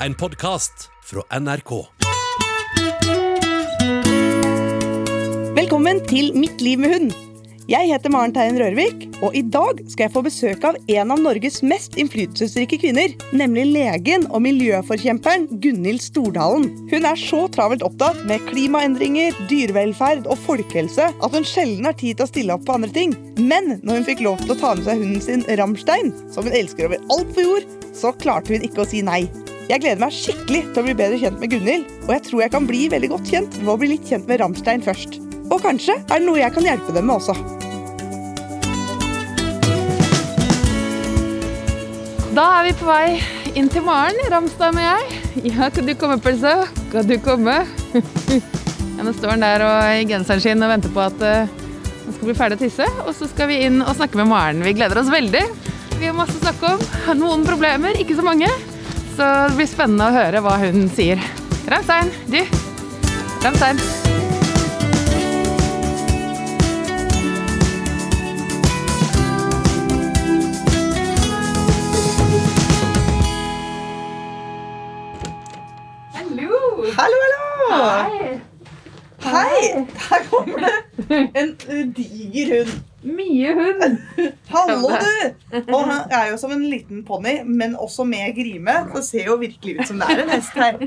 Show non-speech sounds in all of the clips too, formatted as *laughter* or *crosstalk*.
en podkast fra NRK. Velkommen til Mitt liv med hund. Jeg heter Maren Teien Rørvik, og i dag skal jeg få besøk av en av Norges mest innflytelsesrike kvinner, nemlig legen og miljøforkjemperen Gunhild Stordalen. Hun er så travelt opptatt med klimaendringer, dyrevelferd og folkehelse at hun sjelden har tid til å stille opp på andre ting. Men når hun fikk lov til å ta med seg hunden sin Ramstein, som hun elsker over alt på jord, så klarte hun ikke å si nei. Jeg gleder meg skikkelig til å bli bedre kjent med Gunhild, og jeg tror jeg kan bli veldig godt kjent ved å bli litt kjent med Ramstein først. Og kanskje er det noe jeg kan hjelpe dem med også. Da er vi på vei inn til Maren, Ramstein og jeg. Ja, kan du komme, Pølse? Kan du komme? *laughs* ja, nå står han der og i genseren sin og venter på at uh, han skal bli ferdig å tisse. Og så skal vi inn og snakke med Maren. Vi gleder oss veldig. Vi har masse å snakke om. Noen problemer, ikke så mange. Så det blir spennende å høre hva hun sier. Ramstein, du. Ramstein. Hallo! Hallo, hallo! Hei! Hei! Her kommer det en uh, diger hund. Mye hund. *laughs* Hallo, du! Og han er jo som en liten ponni, men også med grime. Så det ser jo virkelig ut som det er en hest her.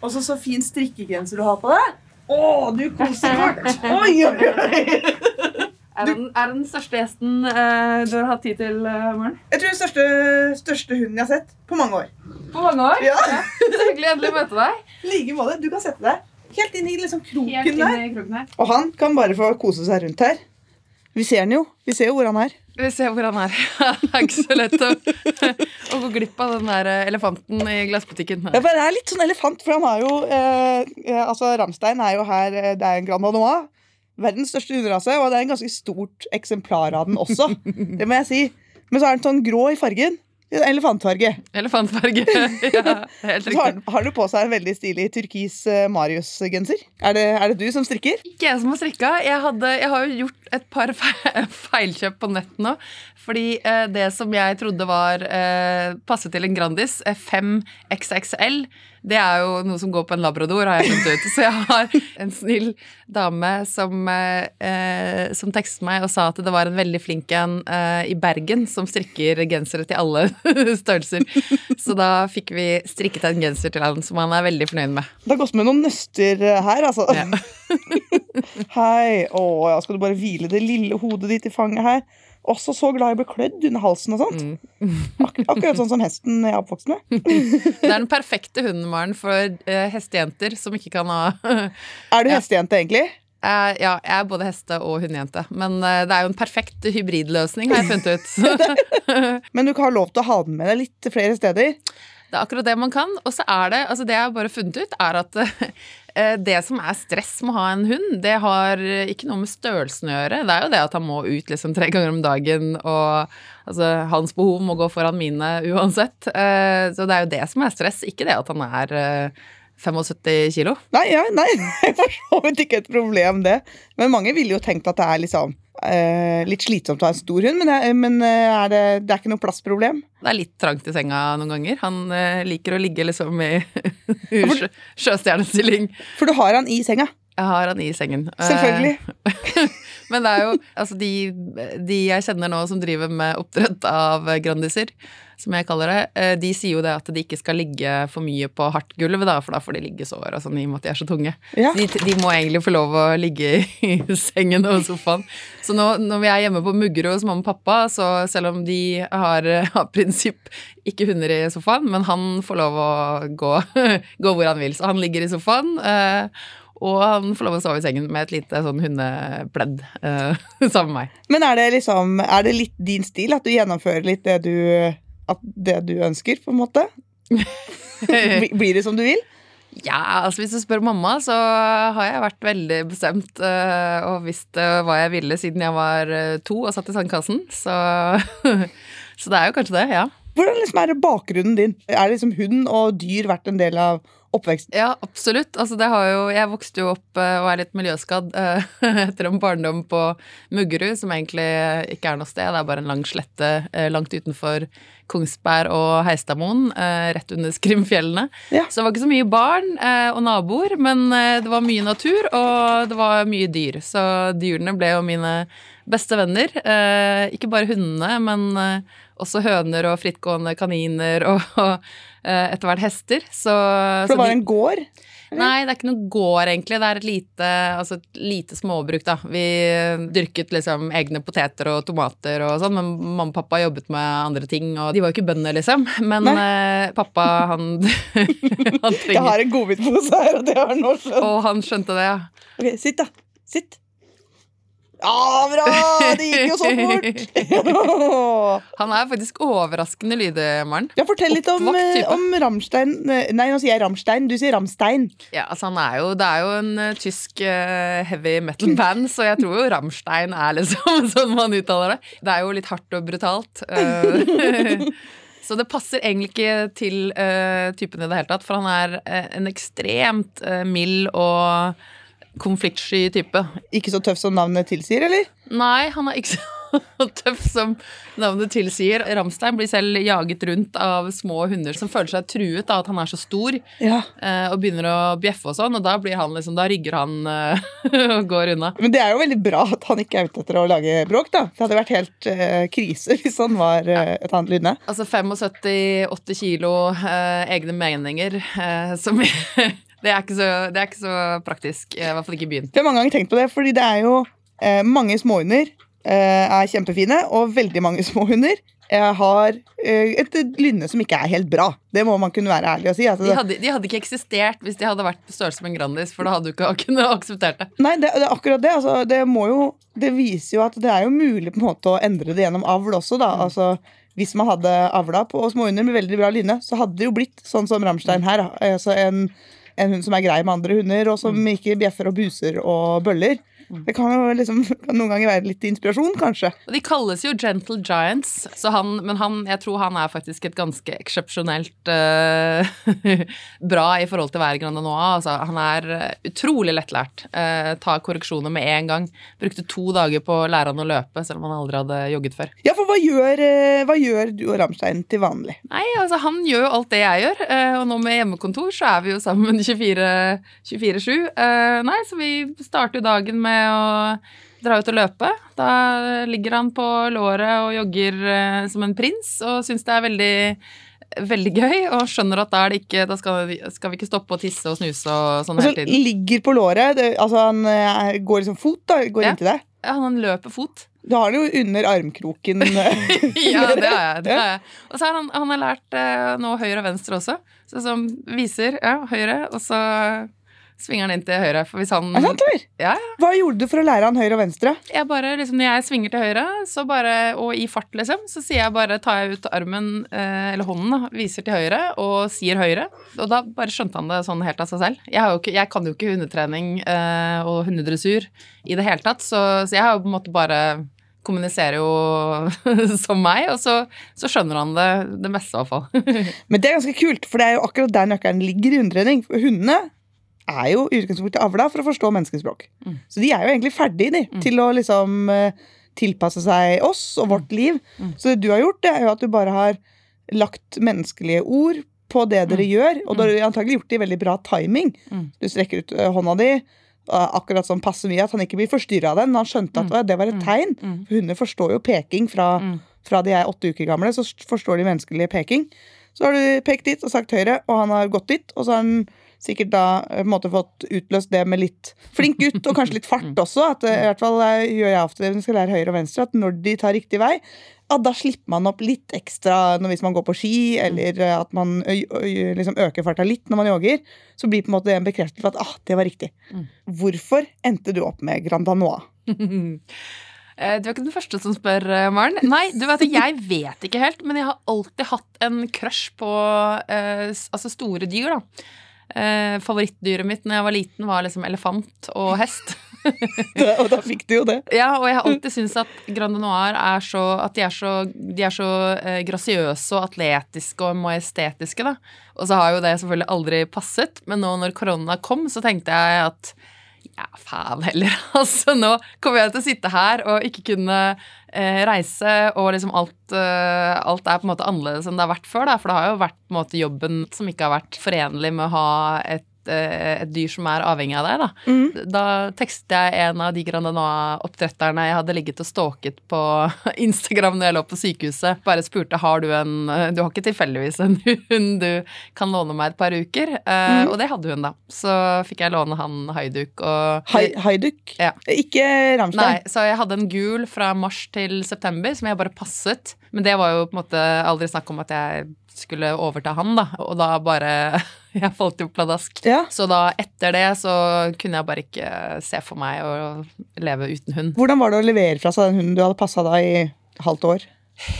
Og så så fin strikkegenser du har på deg. Å, du koser fort! Oi, oi, oi! Er det den, er det den største hesten eh, du har hatt tid til, uh, Maren? Jeg tror den største, største hunden jeg har sett på mange år. På mange år? Ja. Så hyggelig endelig å møte deg. I like måte. Du kan sette deg helt inn i liksom Helt kroken inn der. i kroken her. Og han kan bare få kose seg rundt her. Vi ser den jo. Vi ser jo hvor han er. Vi ser hvor han er. *laughs* Det er ikke så lett å, å gå glipp av den der eh, elefanten i glassbutikken. Ja, for det er litt sånn elefant, for han har jo eh, eh, Altså, Ramstein er jo her eh, Det er en Grand Anois. Verdens største hunderase, og det er en ganske stort eksemplar av den også. *laughs* Det må jeg si. Men så er den sånn grå i fargen. Elefantfarge. Elefantfarge. *laughs* Ja, helt riktig. har, har du på seg en veldig stilig turkis eh, Marius-genser. Er, det- er det du som strikker? Ikke jeg som har strikka. Jeg, hadde, jeg har jo gjort et par *laughs* fe- feilkjøp på nett nå. Fordi eh, det som jeg trodde var eh, passet til en Grandis, eh, 5XXL, det er jo noe som går på en labrador, har jeg funnet ut. Så jeg har en snill dame som, eh, eh, som tekstet meg og sa at det var en veldig flink en eh, i Bergen som strikker gensere til alle *laughs* størrelser. Så da fikk vi strikket en genser til han som han er veldig fornøyd med. Det har gått med noen nøster eh, her, altså. Ja. *laughs* Hei. Å ja, skal du bare hvile det lille hodet ditt i fanget her? Også så glad i å bli klødd under halsen og sånt. Mm. Ak akkurat sånn som hesten jeg er oppvokst med. *laughs* Det er den perfekte hunden, Maren, for uh, hestejenter som ikke kan ha *laughs* Er du Ja. hestejente, egentlig? Uh, Ja, jeg er både heste- og hundejente, men uh, det er jo en perfekt hybridløsning, har jeg funnet ut. *laughs* Men du kan ha lov til å ha den med deg litt flere steder. Det er akkurat det man kan. Og så er det altså det jeg har bare funnet ut, er at det som er stress med å ha en hund, det har ikke noe med størrelsen å gjøre. Det er jo det at han må ut liksom tre ganger om dagen, og altså, hans behov må gå foran mine uansett. Eh, Så det er jo det som er stress, ikke det at han er eh, 75 kilo. Nei, ja, nei, *laughs* det er for så vidt ikke et problem, det. Men mange ville jo tenkt at det er liksom eh, litt slitsomt å ha en stor hund, men, det, men eh, er det, det er ikke noe plassproblem? Det er litt trangt i senga noen ganger. Han eh, liker å ligge liksom i *laughs* sjø, sjøstjernestilling. For du har han i senga. Jeg har han i sengen. Eh, Selvfølgelig. *laughs* Men det er jo altså de, de jeg kjenner nå som driver med oppdrett av grandiser, som jeg kaller det, eh, de sier jo det at de ikke skal ligge for mye på hardt gulv, da, for da får de liggesår og sånn i og med at de er så tunge. Ja. De, de må egentlig få lov å ligge i *laughs* sengen og sofaen. Så nå, når vi er hjemme på Muggerud hos mamma og pappa, så selv om de har av prinsipp ikke hunder i sofaen, men han får lov å gå, *laughs* gå hvor han vil. Så han ligger i sofaen. Eh, og han får lov å sove i sengen med et lite sånn hundepledd eh, *laughs* sammen med meg. Men er det liksom Er det litt din stil at du gjennomfører litt det du, at det du ønsker, på en måte? *laughs* Blir det som du vil? Ja, altså hvis du spør mamma, så har jeg vært veldig bestemt eh, og visst eh, hva jeg ville siden jeg var eh, to og satt i sandkassen. Så, *laughs* så det er jo kanskje det, ja. Hvordan liksom er bakgrunnen din? Er liksom hund og dyr vært en del av oppveksten? Ja, absolutt. Altså, det har jo, jeg vokste jo opp eh, og er litt miljøskadd eh, *laughs* etter en barndom på Muggerud, som egentlig ikke er noe sted. Det er bare en lang slette eh, langt utenfor Kongsberg og Heistadmoen, rett under Skrimfjellene. Ja. Så det var ikke så mye barn og naboer, men det var mye natur, og det var mye dyr. Så dyrene ble jo mine beste venner. Ikke bare hundene, men også høner og frittgående kaniner og, etter hvert hester. Så, For så det var de- en gård? Nei, det er ikke noe gård, egentlig. Det er et lite, altså et lite småbruk, da. Vi dyrket liksom egne poteter og tomater og sånn, men mamma og pappa jobbet med andre ting, og de var jo ikke bønder, liksom. Men eh, pappa, han, *laughs* han Jeg har en godbitpose her, og det har nå skjønt. Og han skjønte det, ja. Ok, sitt da. Sitt. Ja, bra! Det gikk jo så fort! *laughs* Han er faktisk overraskende lydig, Maren. Ja, fortell litt om, eh, om Ramstein Nei, nå sier jeg Ramstein, Du sier Ramstein. Ja, altså han er jo, Det er jo en eh, tysk eh, heavy metal-band, så jeg tror jo Ramstein er liksom *laughs* sånn man uttaler det. Det er jo litt hardt og brutalt. eh, *laughs* så det passer egentlig ikke til uh, typen i det hele tatt, for han er uh, en ekstremt uh, mild og konfliktsky type. Ikke så tøff som navnet tilsier, eller? Nei, han er ikke *laughs* så tøff som navnet tilsier. Ramstein blir selv jaget rundt av små hunder som føler seg truet av at han er så stor. Ja. eh, og begynner å bjeffe og sånn, og da blir han liksom, da rygger han eh, *laughs* og går unna. Men det er jo veldig bra at han ikke er ute etter å lage bråk, da. Det hadde vært helt uh, krise hvis han var uh, et annet lydende. Altså 75-80 kilo uh, egne meninger som det, er ikke så, det er ikke så praktisk, i hvert fall ikke i byen. Vi har mange ganger tenkt på det, fordi det er jo eh, mange småhunder eh, er kjempefine, og veldig mange *laughs* småhunder eh, har eh, et lynne som ikke er helt bra. Det må man kunne være ærlig og si. Altså, De hadde, de hadde ikke eksistert hvis de hadde vært på størrelse med en Grandis, for da hadde du ikke *laughs* kunnet akseptert det. Nei, det, det er akkurat det. Altså, det, jo, det viser jo at det er jo mulig på en måte å endre det gjennom avl også. Da. Altså, hvis man hadde avla på småhunder med veldig bra lynne, så hadde det jo blitt sånn som Rammstein her. Altså, en, en hund som er grei med andre hunder, og som ikke bjeffer og buser og bøller. Det kan jo liksom, kan noen ganger være litt inspirasjon, kanskje. De kalles jo Gentle Giants, så han, men han, jeg tror han er faktisk et ganske eksepsjonelt uh, *laughs* bra i forhold til hver Grande Noa. Altså, han er eh, utrolig lettlært. Uh, tar korreksjoner med en gang. Brukte to dager på å lære han å løpe, selv om han aldri hadde jogget før. Ja, for hva gjør, uh, hva gjør du og Ramstein til vanlig? Nei, altså Han gjør jo alt det jeg gjør, eh, og nå med hjemmekontor så er vi jo sammen *laughs* 24 24-7. Eh, Nei, så vi starter jo dagen med å dra ut og løpe. Da ligger han på låret og jogger eh, som en prins og syns det er veldig Veldig gøy, og skjønner at da, det ikke, da skal, vi, skal vi ikke stoppe å tisse og snuse og sånn hele tiden. ligger på låret. Det, altså, han eh, går liksom fot, da. Går Ja. inntil deg. Ja, han løper fot. Du har det jo under armkroken. *laughs* eh, Ja, det har jeg. Det har jeg. Og så har han, han har lært nå høyre og venstre også. Så som viser ja, høyre, og så svinger han inn til høyre. For hvis han Er sant? Ja, ja. Hva gjorde du for å lære han høyre og venstre? Jeg bare, liksom, Når jeg svinger til høyre, så bare, og i fart, liksom, så sier jeg bare, tar jeg ut armen, eh, eller hånden, da, viser til høyre og sier høyre. Og da bare skjønte han det sånn helt av seg selv. Jeg, ikke, jeg kan jo ikke hundetrening eh, og hundedressur i det hele tatt, så, så jeg har jo på en måte bare kommuniserer jo *laughs* som meg, og så, så skjønner han det, det meste, i hvert fall. *laughs* Men det er ganske kult, for det er jo akkurat der nøkkelen ligger i hundetrening. Hundene er jo i utgangspunktet avla for å forstå menneskespråk. Mm. Så de er jo egentlig ferdige de, til å liksom eh, tilpasse seg oss og vårt liv. Mm. Så det du har gjort, det er jo at du bare har lagt menneskelige ord på det dere gjør, og du har antagelig gjort det i veldig bra timing. Mm. Du strekker ut eh, hånda di, eh, akkurat sånn passe mye at han ikke blir forstyrra av den. Han skjønte at det var et tegn. Mm. For hunder forstår jo peking fra, Mm. fra de er åtte uker gamle, så forstår de menneskelige peking. Så har du pekt dit og sagt høyre, og han har gått dit. Og så har han sikkert da eh, på en måte fått utløst det med litt flink gutt, og kanskje litt fart også. At eh, i hvert fall eh, gjør jeg ofte det når skal lære høyre og venstre, at når de tar riktig vei, ja, da slipper man opp litt ekstra hvis man går på ski, eller eh, at man liksom øker farta litt når man jogger. Så blir på en måte det en bekreftelse på at ah, det var riktig. Mm. Hvorfor endte du opp med Grand Danois? *laughs* Du er ikke den første som spør, Maren. Nei, du vet, jeg vet ikke helt, men jeg har alltid hatt en crush på eh, altså store dyr. da. Eh, favorittdyret mitt når jeg var liten, var liksom elefant og hest. *laughs* Da- Og da fikk du jo det. Ja, og jeg har alltid syntes at Grand Noir er så At de er så, de er så eh, grasiøse og atletiske og majestetiske, da. Og så har jo det selvfølgelig aldri passet, men nå når korona kom, så tenkte jeg at ja, faen heller. *laughs* Altså, nå kommer jeg til å sitte her og ikke kunne reise, og liksom alt, eh, alt er på en måte annerledes enn det har vært før, da. For det har jo vært på en måte jobben som ikke har vært forenlig med å ha et eh, et dyr som er avhengig av deg, da. Da tekstet jeg en av de Grandanois-oppdretterne jeg hadde ligget og stalket på *laughs* Instagram når jeg lå på sykehuset. Bare spurte har du en Du har ikke tilfeldigvis en hund du kan låne meg et par uker? Mm. Og det hadde hun, da. Så fikk jeg låne han Haiduk. Og Haiduk. Ja. Ikke Nei, så jeg hadde en gul fra mars til september som jeg bare passet. Men det var jo på en måte aldri snakk om at jeg skulle overta han, da. Og da bare *laughs* Jeg falt jo pladask. Ja. Så da etter det så kunne jeg bare ikke se for meg å leve uten hund. Hvordan var det å levere fra seg den hunden du hadde passa deg i halvt år?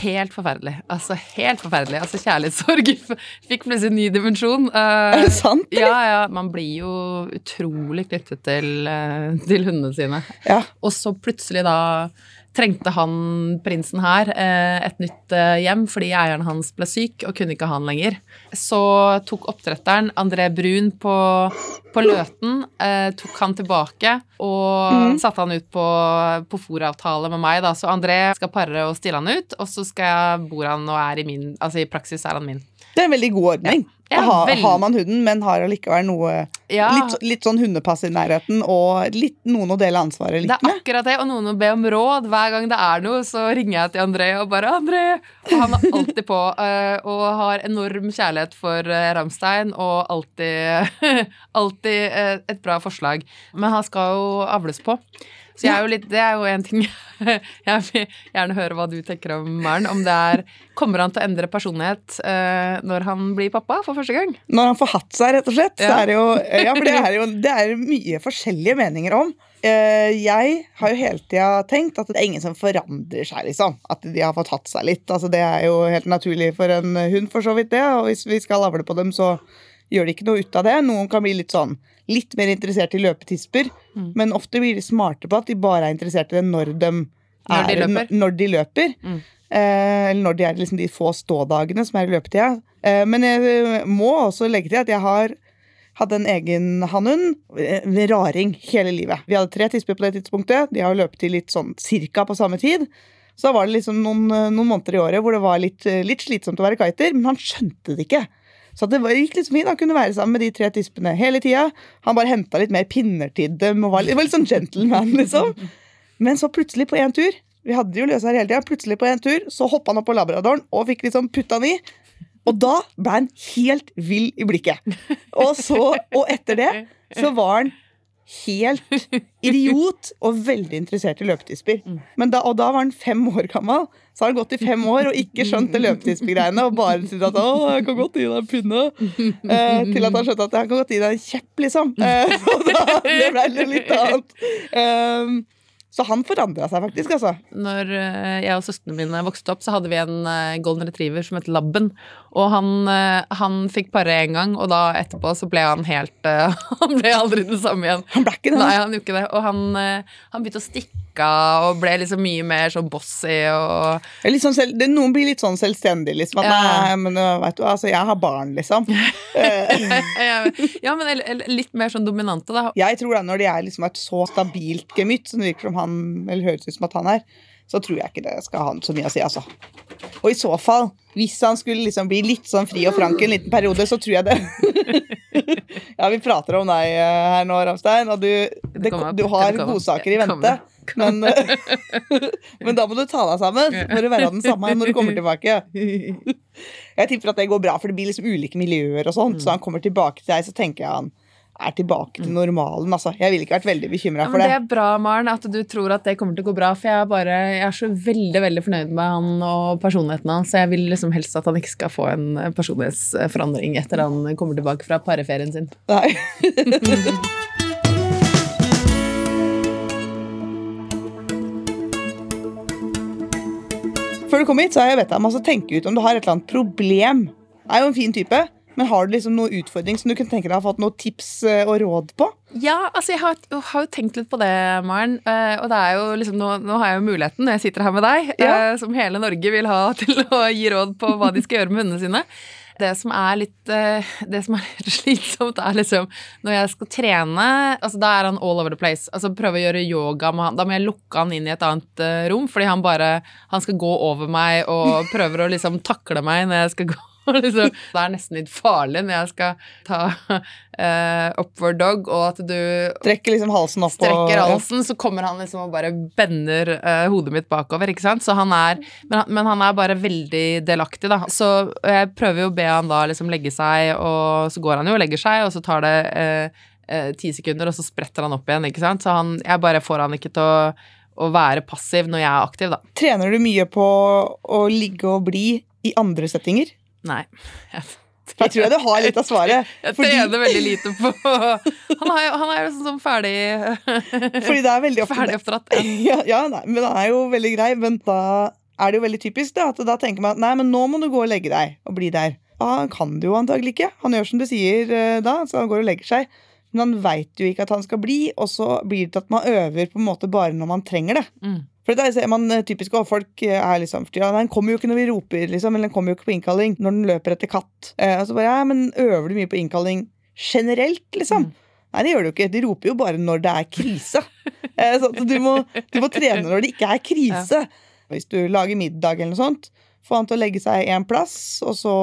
Helt forferdelig. Altså helt forferdelig. Altså Kjærlighetssorg *laughs* fikk plutselig en ny dimensjon. Uh, Er det sant, eller? Ja, ja. Man blir jo utrolig knyttet til, uh, til hundene sine. Ja. Og så plutselig da trengte han prinsen her eh, et nytt eh, hjem fordi eieren hans ble syk og kunne ikke ha han lenger. Så tok oppdretteren André Brun på, på Løten, eh, tok han tilbake og satte han ut på, på fòravtale med meg. da. Så André skal pare og stille han ut, og så skal jeg bor han og er i min Altså i praksis er han min. Det er en veldig god ordning. Ja, Ha, veldig. Har man hunden, men har allikevel noe Ja. litt, litt sånn hundepass i nærheten, og litt, noen å dele ansvaret Det er akkurat det, og noen å be om råd. Hver gang det er noe, så ringer jeg til André og bare 'André!' Og han er alltid på, *laughs* eh, og har enorm kjærlighet for uh, Ramstein, og alltid, *laughs* alltid eh, et bra forslag. Men han skal jo avles på. Så jeg er jo litt, det er jo en ting *laughs* Jeg vil gjerne høre hva du tenker om Maren. Om det er Kommer han til å endre personlighet uh, når han blir pappa for første gang? Når han får hatt seg, rett og slett. Så er det jo, ja, for det er jo det er mye forskjellige meninger om. Uh, Jeg har jo hele tida tenkt at det er ingen som forandrer seg, liksom. At de har fått hatt seg litt. Altså, det er jo helt naturlig for en hund, for så vidt, det. Og hvis vi skal avle på dem, så gjør de ikke noe ut av det. Noen kan bli litt sånn litt mer interessert i løpetisper, Mm. men ofte blir de smarte på at de bare er interessert i det når de, Når de er- løper. Når de løper. Mm. Eh, eller når de er liksom de få stådagene som er i løpetida. Eh, men jeg må også legge til at jeg har hadde en egen hannhund, eh, raring, hele livet. Vi hadde tre tisper på det tidspunktet. De har løpt i litt sånn cirka på samme tid. Så da var det liksom noen, eh, noen måneder i året hvor det var litt, eh, litt slitsomt å være kiter, men han skjønte det ikke. Så det gikk liksom fint. Han kunne være sammen med de tre tispene hele tida. Han bare henta litt mer pinner til dem. Og var, litt- var litt sånn gentleman, liksom. Men så plutselig på en tur Vi hadde jo løsa her hele tida. Plutselig på en tur så hoppa han opp på labradoren og fikk liksom putta han i. Og da ble han helt vill i blikket. Og, så, og etter det så var han helt idiot og veldig interessert i løpetisper. Men da, og da var han fem år gammel. Så har han gått i fem år og ikke skjønt det løpetispegreiene. Og bare syntes at 'å, jeg kan godt gi deg en pinne'. Eh, til at han skjønte at 'jeg kan godt gi deg en kjepp', liksom. Eh, *laughs* og da, det ble litt annet. Eh, så han forandra seg faktisk, altså. Når eh, jeg og søstrene mine vokste opp, så hadde vi en eh, golden retriever som het Labben. Og han, eh, han fikk pare en gang, og da etterpå så ble han helt *laughs* Han ble aldri den samme igjen. Han ble ikke det. Nei, han gjorde ikke det. Og han, han begynte å stikke av og ble liksom mye mer sånn bossy og sånn selv, det, noen blir litt sånn selvstendig, liksom. At, Ja. nei, men vet du, altså, jeg har barn, liksom. *laughs* Ja, men litt mer sånn dominante, da. Jeg tror da når de er liksom et så stabilt gemytt som det virker som han, eller høres ut som at han er, så tror jeg ikke det skal ha så mye å si, altså. Og i så fall, hvis han skulle liksom bli litt sånn fri og frank en liten periode, så tror jeg det *laughs* Ja, vi prater om deg eh, her nå, Ramstein, og du, det, du har godsaker i vente. Men, *laughs* men da må du ta deg sammen for å være den samme når du kommer tilbake. Jeg tipper at det går bra, for det blir liksom ulike miljøer og sånt. Så han kommer tilbake til deg, så tenker jeg han er tilbake til normalen. Altså. Jeg ville ikke vært veldig bekymra Ja, for men det det. er bra, Maren, at du tror at det kommer til å gå bra. For jeg er, bare, jeg er så veldig veldig fornøyd med han og personligheten hans. Så jeg vil liksom helst at han ikke skal få en personlighetsforandring etter han kommer tilbake fra pareferien sin. Nei. *laughs* Før du kom hit, så har jeg bedt deg om å tenke ut om du har et eller annet problem. Er jo en fin type, Men har du liksom noen utfordring som du kunne tenke deg å ha fått noen tips eh, og råd på? Ja, altså jeg har, jeg har jo tenkt litt på det, Maren. eh, og det er jo liksom, nå, nå har jeg jo muligheten når jeg sitter her med deg, Ja. eh, som hele Norge vil ha *laughs* til å gi råd på hva de skal gjøre med hundene sine. Det som er litt, eh, som er *laughs* litt slitsomt, er liksom når jeg skal trene altså Da er han all over the place. Altså Prøve å gjøre yoga med han. Da må jeg lukke han inn i et annet eh, rom, fordi han bare Han skal gå over meg og prøver å liksom takle meg når jeg skal gå. *laughs* Liksom. Det er nesten litt farlig når jeg skal ta uh, upward dog, og at du Trekker liksom halsen opp strekker og halsen, så kommer han liksom og bare bender uh, hodet mitt bakover, ikke sant? Så han er, men, han- men han er bare veldig delaktig, da. Så jeg prøver jo å be han da liksom legge seg, og så går han jo og legger seg, og så tar det eh, eh, ti sekunder, og så spretter han opp igjen, ikke sant? Så han, jeg bare får han ikke til å, å være passiv når jeg er aktiv, da. Trener du mye på å ligge og bli i andre settinger? Nei. *laughs* Da tror jeg du har litt av svaret. Jeg trener veldig lite på Han er jo, han er jo sånn som ferdig fordi det er veldig Ferdig oppdratt. *laughs* ja, ja, nei, men han er jo veldig grei. Men da er det jo veldig typisk da, at da tenker man at nei, men nå må du gå og legge deg og bli der. Ja, han kan det jo antagelig ikke. Han gjør som du sier eh, da, så han går og legger seg. Men han veit jo ikke at han skal bli, og så blir det til at man øver på en måte bare når man trenger det. Mm. For det ser man eh, typisk også, folk eh, er liksom ja, Den kommer jo ikke når vi roper, liksom, eller den kommer jo ikke på innkalling når den løper etter katt. Eh, og så bare, ja, men øver du mye på innkalling generelt, liksom? Mm. Nei, det gjør du ikke. De roper jo bare når det er krise. Eh, så du, må, du må trene når det ikke er krise. Hvis du lager middag eller noe sånt, få han til å legge seg en plass, og så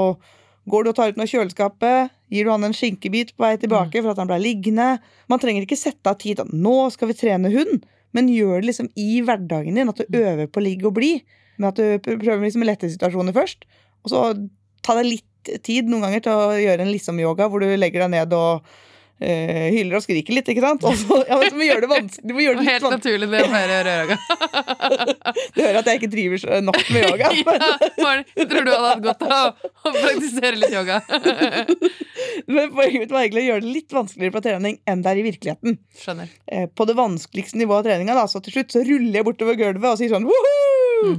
går du og tar ut noe av kjøleskapet, gir du han en skinkebit på vei tilbake for at han ble liggende. Man trenger ikke sette av tid nå skal vi trene hund, men gjør det liksom i hverdagen din, at du øver på ligg og bli. Men at du prøver liksom lette situasjoner først, og så ta deg litt tid noen ganger til å gjøre en liksom-yoga, hvor du legger deg ned og eh, hyler og skriker litt, ikke sant? *laughs* Så, ja, men du må gjøre det vanskelig. Du gjøre det Helt naturlig det å gjøre yoga. *laughs* Du hører at jeg ikke driver så nok med yoga. *laughs* Men, Ja, Maren, jeg tror du hadde hatt godt av å, å praktisere litt yoga. men poenget mitt var egentlig å gjøre det litt vanskeligere på trening enn det er i virkeligheten. Skjønner. Eh, på det vanskeligste nivået av treninga, så til slutt så ruller jeg bortover gulvet og sier sånn Woohoo!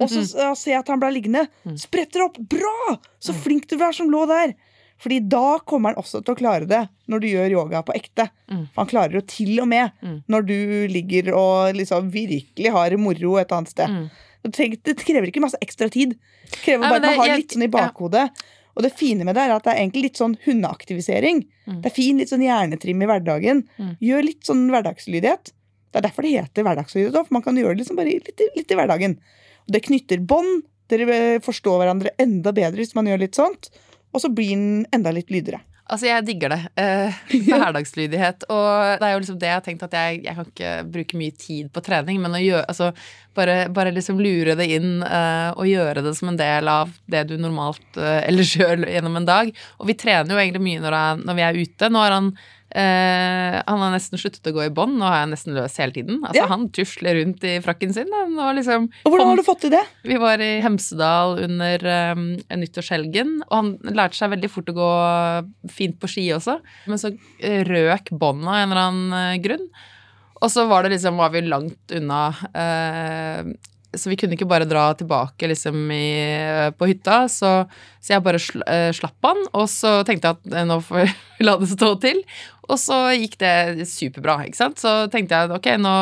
Og så ja, ser jeg at han ble liggende. Spretter opp. Bra! Så flink du var som lå der. Fordi da kommer han også til å klare det når du gjør yoga på ekte. Mm. Han klarer det til og med Mm. når du ligger og liksom virkelig har moro et annet sted. Mm. Det, krever ikke masse ekstra tid. Det krever bare bare det, at man har jeg- litt sånn i bakhodet. Og det fine med det er at det er egentlig litt sånn hundeaktivisering. Mm. Det er fin litt sånn hjernetrim i hverdagen. Mm. Gjør litt sånn hverdagslydighet. Det er derfor det heter hverdagslydighet. For man kan gjøre det liksom bare litt, litt i hverdagen. Og det knytter bånd. Dere forstår hverandre enda bedre hvis man gjør litt sånt. Og så blir den enda litt lydere. Altså, jeg digger det. Eh, *laughs* hverdagslydighet. Og det er jo liksom det jeg har tenkt at jeg, jeg kan ikke bruke mye tid på trening, men å gjøre, altså, bare, bare liksom lure det inn eh, og gjøre det som en del av det du normalt eh, *laughs* ellers gjør gjennom en dag. Og vi trener jo egentlig mye når, jeg, når vi er ute. Nå har han eh, han har nesten sluttet å gå i bånd. Nå er jeg nesten løs hele tiden. Altså, Ja. Han tusler rundt i frakken sin. Og, liksom Og hvordan har du fått til det? vi var i Hemsedal under um, nyttårshelgen, og han lærte seg veldig fort å gå fint på ski også. Men så eh, røk båndet av en eller annen eh, grunn. Og så var det liksom, var vi langt unna. Uh, så vi kunne ikke bare dra tilbake liksom i, på hytta. Så, så jeg bare sl uh, slapp han, og så tenkte jeg at nå får vi *laughs* la det stå til. Og så gikk det superbra, ikke sant. Så tenkte jeg ok, nå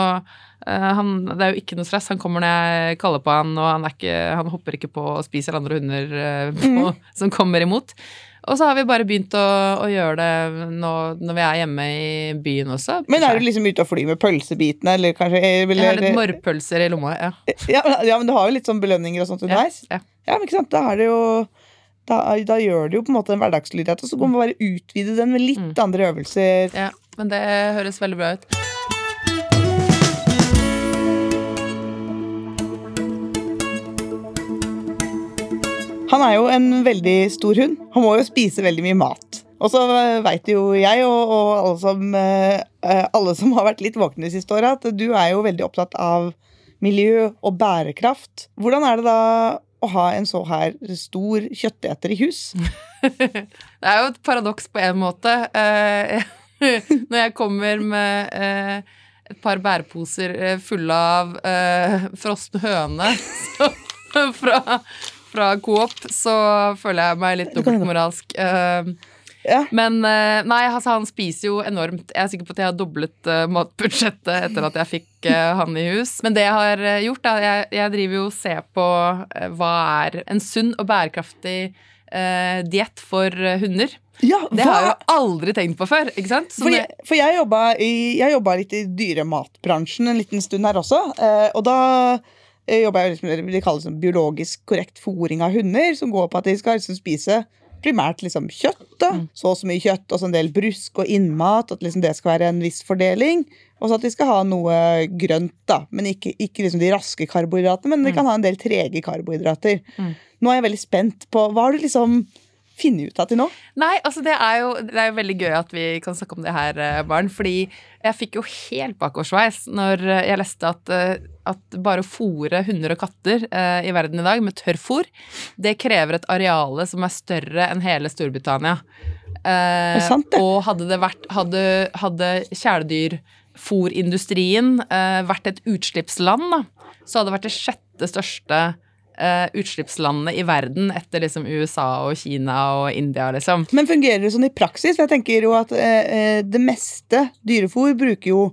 eh, han, det er jo ikke noe stress. Han kommer når jeg kaller på han, og han, ikke, han hopper ikke på og spiser andre hunder eh, på, *laughs* som kommer imot. Og så har vi bare begynt å, å gjøre det nå når vi er hjemme i byen også. Men er du liksom ute og flyr med pølsebitene, eller kanskje Jeg har litt morrpølser i lomma, ja. ja, ja, men du har jo litt sånn belønninger og sånt underveis. ja. Ja, men ikke sant, da er det jo da, da gjør det jo på en måte en hverdagslydighet, og så kan man bare utvide den med litt Mm. andre øvelser. ja. Men det høres veldig bra ut. Han er jo en veldig stor hund. Han må jo spise veldig mye mat. Og så veit jo jeg og, og alle, som, eh, eh, alle som har vært litt våkne de siste åra, at du er jo veldig opptatt av miljø og bærekraft. Hvordan er det da å ha en så her stor kjøtteter i hus? *laughs* Det er jo et paradoks på en måte. Eh, *laughs* Når jeg kommer med eh, et par bæreposer eh, fulle av eh, frosne høne *laughs* så, fra, fra Coop, så føler jeg meg litt dobbeltmoralsk. Eh, Ja. Men eh, nei, altså, han spiser jo enormt. Jeg er sikker på at jeg har doblet uh, matbudsjettet etter at jeg fikk uh, han i hus. Men det jeg har gjort, er jeg, jeg driver jo og ser på uh, hva er en sunn og bærekraftig uh, diett for hunder. ja Det har jeg jo aldri tenkt på før. ikke sant? Sånn For jeg, for jeg jobba, i, jeg jobba litt i dyrematbransjen en liten stund her også. Og da jobba jeg liksom, med det de kaller biologisk korrekt fòring av hunder, som går på at de skal liksom spise primært liksom kjøtt. da, Så og så mye kjøtt, og så en del brusk og innmat. At liksom det skal være en viss fordeling. Og så at de skal ha noe grønt, da. Men ikke, ikke liksom de raske karbohydratene, men de kan ha en del trege karbohydrater. Mm. Nå er jeg veldig spent på Hva har du liksom funnet ut av til nå? Nei, altså det er jo det er jo veldig gøy at vi kan snakke om det her, eh, barn. Fordi jeg fikk jo helt bakoversveis når eh, jeg leste at, eh, at bare å fòre hunder og katter i verden i dag med tørrfôr, det krever et areale som er større enn hele Storbritannia. Eh, sant, det? Og hadde det vært Hadde, hadde kjæledyrfôrindustrien eh, vært et utslippsland, da, så hadde det vært det sjette største eh, utslippslandet i verden etter liksom USA og Kina og India, liksom. Men fungerer det sånn i praksis? Jeg tenker jo at eh, det meste dyrefòr bruker jo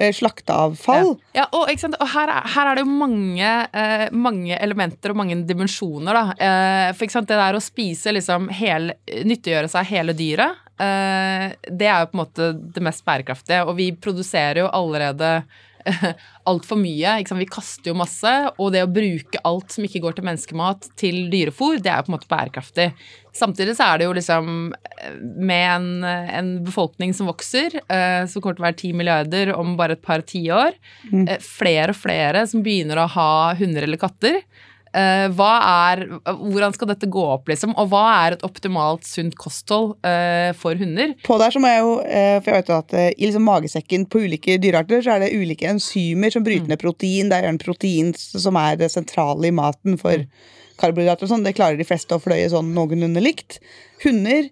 slakteavfall. Ja, og, ikke sant? og her, er, her er det jo mange, eh, mange elementer og mange dimensjoner. Da. Eh, for ikke sant? det der å spise liksom hele, nyttiggjøre seg hele dyret, eh, det er jo på en måte det mest bærekraftige. Og vi produserer jo allerede *laughs* altfor mye. Vi kaster jo masse, og det å bruke alt som ikke går til menneskemat, til dyrefôr, det er jo på en måte bærekraftig. Samtidig så er det jo liksom eh, med en, en befolkning som vokser, eh, som kommer til å være ti milliarder om bare et par tiår, eh, flere og flere som begynner å ha hunder eller katter. Eh, er, hvordan skal dette gå opp, liksom? Og hva er et optimalt sunt kosthold uh, for hunder? På der så må jeg jo, eh, for jeg vet at I liksom magesekken på ulike dyrearter så er det ulike enzymer som bryter ned protein. Det er en protein som er det sentrale i maten for karbohydrater. og sånn. Det klarer de fleste å fløye sånn noenlunde likt. Hunder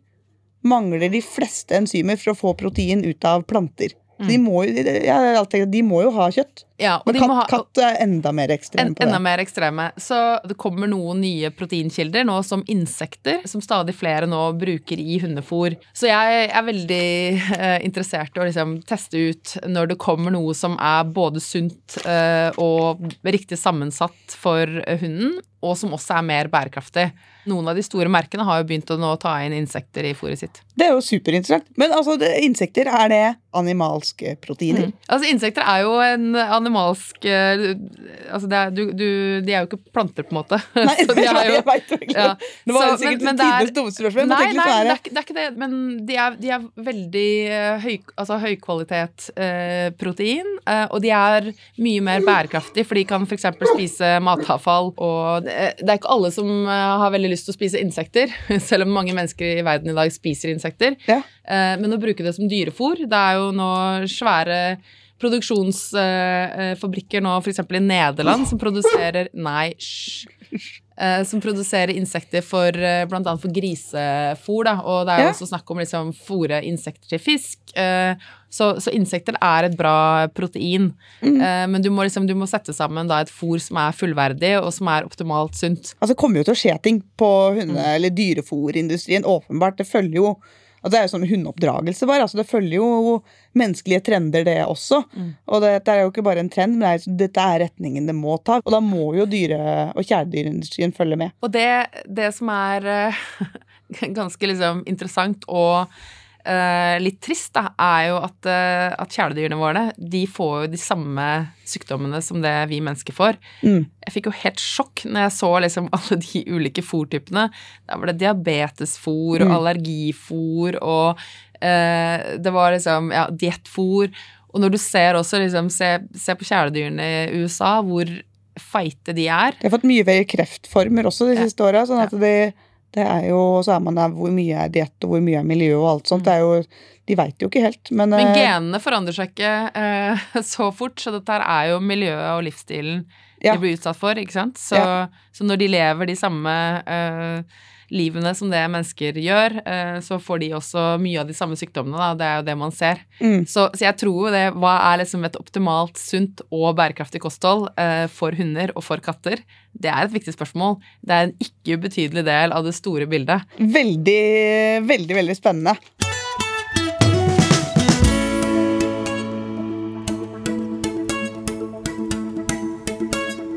mangler de fleste enzymer for å få protein ut av planter. De, må jo, de må jo ha kjøtt. Ja, Men de katt, ha, katt er enda mer ekstrem En, på enda mer ekstreme. Så det kommer noen nye proteinkilder nå som insekter, som stadig flere nå bruker i hundefôr. Så jeg er veldig eh, interessert i å liksom teste ut når det kommer noe som er både sunt eh, og riktig sammensatt for eh, hunden, og som også er mer bærekraftig. Noen av de store merkene har jo begynt å nå ta inn insekter i fôret sitt. Det er jo superinteressant. Men altså, det, insekter, er det animalske proteiner? Altså, insekter er jo en animalsk eh, Altså, det er, du, du, de er jo ikke planter, på en måte. *laughs* Nei, Så de er jo- jeg vet Ja. Det var Så, sikkert er- tidenes dummeste spørsmål. Nei, nei, det er, det er ikke det. Men de er, de er veldig eh, høy, altså høykvalitet eh, protein. eh, og de er mye mer bærekraftige, for de kan f.eks. spise matavfall. Og det, det er ikke alle som eh, har veldig lyst til å spise insekter, *laughs* selv om mange mennesker i verden i dag spiser insekter. Ja. Eh, men å bruke det som dyrefôr Det er jo nå svære produksjonsfabrikker nå f.eks. i Nederland som produserer *laughs* Nei, hysj. Eh, som produserer insekter for bl.a. blant annet for grisefôr. Da. Og det er jo Ja. også snakk om liksom fôre insekter til fisk. Eh, så, så insekter er et bra protein. Mm. Eh, men du må, liksom, du må sette sammen da, et fôr som er fullverdig, og som er optimalt sunt. Altså, det kommer jo til å skje ting på hunde- Mm. eller dyrefòrindustrien. Åpenbart. Det følger jo altså, Det er jo sånn hundeoppdragelse, bare. Altså, det følger jo menneskelige trender, det også. Mm. Og dette er jo ikke bare en trend, men det er, dette er retningen det må ta. Og da må jo dyre- og kjæledyrindustrien følge med. Og det, det som er eh, *laughs* ganske liksom interessant og litt trist, da, er jo at, uh, at kjæledyrene våre de får jo de samme sykdommene som det vi mennesker får. Mm. Jeg fikk jo helt sjokk når jeg så liksom *laughs* alle de ulike fôrtypene. Der var det diabetesfôr og Mm. allergifôr og eh, det var liksom ja, diettfòr. Og når du ser også liksom, se, se på kjæledyrene i USA, hvor feite de er. De har fått mye flere kreftformer også de Ja. siste åra. Sånn at det, det er jo Så er man der hvor mye er diett og hvor mye er miljø og alt sånt. Det er jo De veit jo ikke helt, men, Men eh, genene forandrer seg ikke eh, *laughs* så fort, så dette her er jo miljøet og livsstilen Ja. de blir utsatt for, ikke sant? Så, Ja. så når de lever de samme eh, livene som det mennesker gjør, eh, så får de også mye av de samme sykdommene. Da. Det er jo det man ser. Mm. Så, så jeg tror jo det Hva er liksom et optimalt sunt og bærekraftig kosthold eh, for hunder og for katter? Det er et viktig spørsmål. Det er en ikke ubetydelig del av det store bildet. Veldig, veldig, veldig spennende.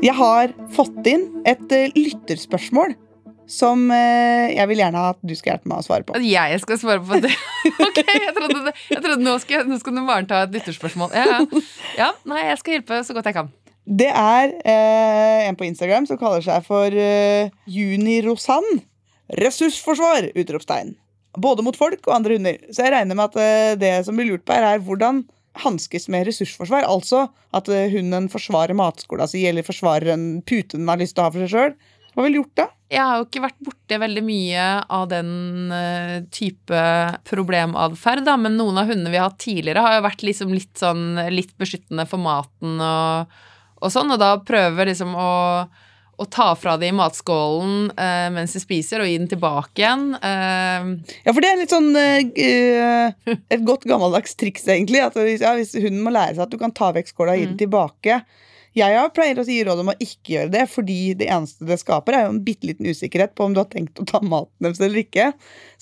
Jeg har fått inn et eh, lytterspørsmål som eh, jeg vil gjerne at du skal hjelpe meg å svare på. At jeg skal svare på det? *laughs* Ok, jeg trodde, det, jeg trodde nå, skal, nå skal du Maren ta et lytterspørsmål. Ja, ja. ja, nei, jeg skal hjelpe så godt jeg kan. Det er eh, en på Instagram som kaller seg for eh, Junirosan. Ressursforsvar! Utropstegn. Både mot folk og andre hunder. Så jeg regner med at eh, det som blir lurt på her, er hvordan hanskes med ressursforsvar. Altså at eh, hunden forsvarer matskolen si, eller forsvarer en pute den har lyst til å ha for seg sjøl. Hva ville du gjort da? Jeg har jo ikke vært borti veldig mye av den eh, type problematferd, da, men noen av hundene vi har hatt tidligere, har jo vært liksom litt sånn litt beskyttende for maten og, og sånn, og da prøver liksom å å ta fra dem matskålen eh, mens de spiser, og gi den tilbake igjen. Eh, Ja, for det er litt sånn eh, Et godt gammeldags triks, egentlig. At hvis, ja, hvis hunden må lære seg at du kan ta vekk skåla og gi den tilbake. Jeg pleier å gi råd om å ikke gjøre det, fordi det eneste det skaper, er jo en bitte liten usikkerhet på om du har tenkt å ta maten deres eller ikke.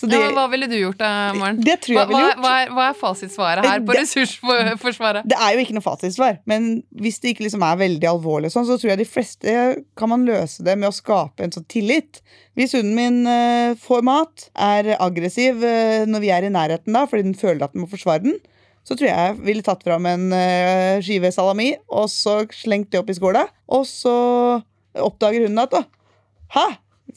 Så det, ja, hva ville du gjort da, Maren? det tror jeg hva, ville gjort. hva, er, hva er fasitsvaret her på Det- ressursforsvaret? Det er jo ikke noe fasitsvar, men hvis det ikke liksom er veldig alvorlig, sånn, så tror jeg de fleste kan man løse det med å skape en sånn tillit. Hvis hunden min eh, får mat, er aggressiv eh, når vi er i nærheten da, fordi den føler at den må forsvare den, så tror jeg jeg ville tatt fram en eh, skive salami og så slengt det opp i skåla. Og så oppdager hunden at Hæ?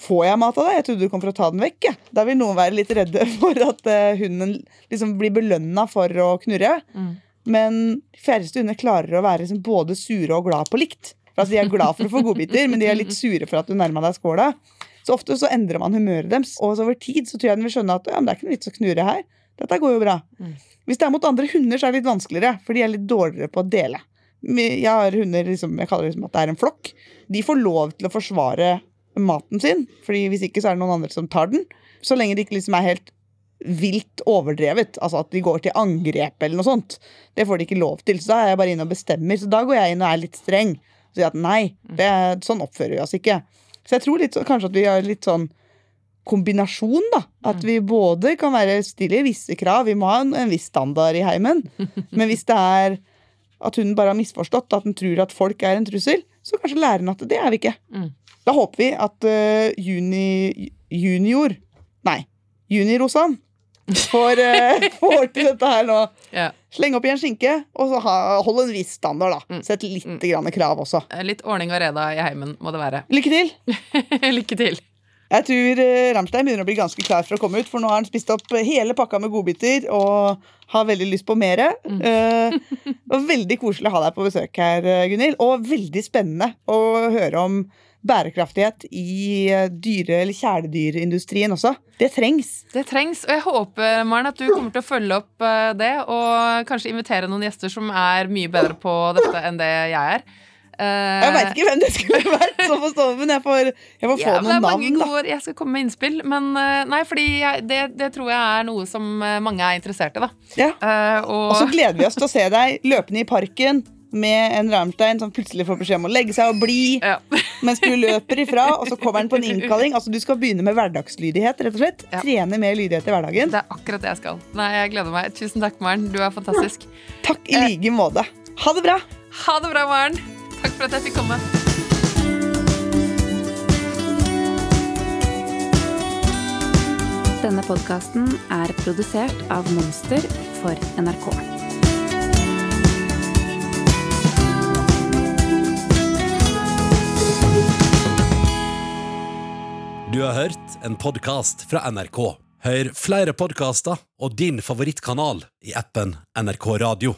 Får jeg mat av deg? Jeg trodde du kom for å ta den vekk. Ja. Da vil noen være litt redde *laughs* for at eh, hunden liksom blir belønna for å knurre. Mm. Men de færreste hunder klarer å være liksom både sure og glad på likt. For altså, De er glad for å få godbiter, men de er litt sure for at du nærma deg skåla. Så ofte så endrer man humøret deres, og så over tid så tror jeg den vil skjønne at ja, men det er ikke noe vits å knurre her. Dette går jo bra. Mm. Hvis det er mot andre hunder, så er det litt vanskeligere, for de er litt dårligere på å dele. Jeg har hunder liksom, jeg kaller det liksom at det er en flokk. De får lov til å forsvare maten sin, Fordi hvis ikke så er det noen andre som tar den. Så lenge det ikke liksom er helt vilt overdrevet, altså at de går til angrep eller noe sånt. Det får de ikke lov til. Så da er jeg bare inne og bestemmer. Så da går jeg inn og er litt streng. Og sier at nei, det, sånn oppfører vi oss ikke. Så jeg tror litt, så- kanskje at vi har litt sånn kombinasjon, da. At vi både kan være stille i visse krav, vi må ha en, en viss standard i heimen. *laughs* Men hvis det er at hun bare har misforstått, at hun tror at folk er en trussel, så kanskje lærer hun at det er vi ikke. Mm. Da håper vi at uh, juni, junior Nei, junirosan får, uh, *laughs* får til dette her nå. Ja. Slenge opp i en skinke, og så ha, hold en viss standard, da. Mm. Sett litt Mm. grann krav også. Litt ordning og reda i heimen må det være. Lykke til! *laughs* Lykke til. Jeg tror eh, Ramstein begynner å bli ganske klar for å komme ut, for nå har han spist opp eh, hele pakka med godbiter og har veldig lyst på mere. Mm. var veldig koselig å ha deg på besøk her, Gunhild, og veldig spennende å høre om bærekraftighet i dyre- eller kjæledyrindustrien også. Det trengs. Det trengs, og jeg håper Maren, at du kommer til å følge opp det, og kanskje invitere noen gjester som er mye bedre på dette enn det jeg er. Eh, Jeg veit ikke hvem det skulle *laughs* vært, så får stå, men jeg får, jeg får få ja, noen navn, gode, Jeg skal komme med innspill, men eh, nei, fordi jeg, det, det tror jeg er noe som eh, mange er interessert i, da. Ja. Uh, og, Og så gleder vi oss til å se deg løpende i parken med en Rammstein som plutselig får beskjed om å legge seg og bli ja. *laughs* mens du løper ifra, og så kommer han på en innkalling. Altså Du skal begynne med hverdagslydighet, rett og slett. Ja. Trene mer lydighet i hverdagen. Det er akkurat det jeg skal. Nei, jeg gleder meg. Tusen takk, Maren. Du er fantastisk. Takk i like måte. Ha det bra! Ha det bra, Maren. Takk for at jeg fikk komme. Denne podkasten er produsert av Monster for NRK. Du har hørt en podkast fra NRK. Hør flere podkaster og din favorittkanal i appen NRK Radio.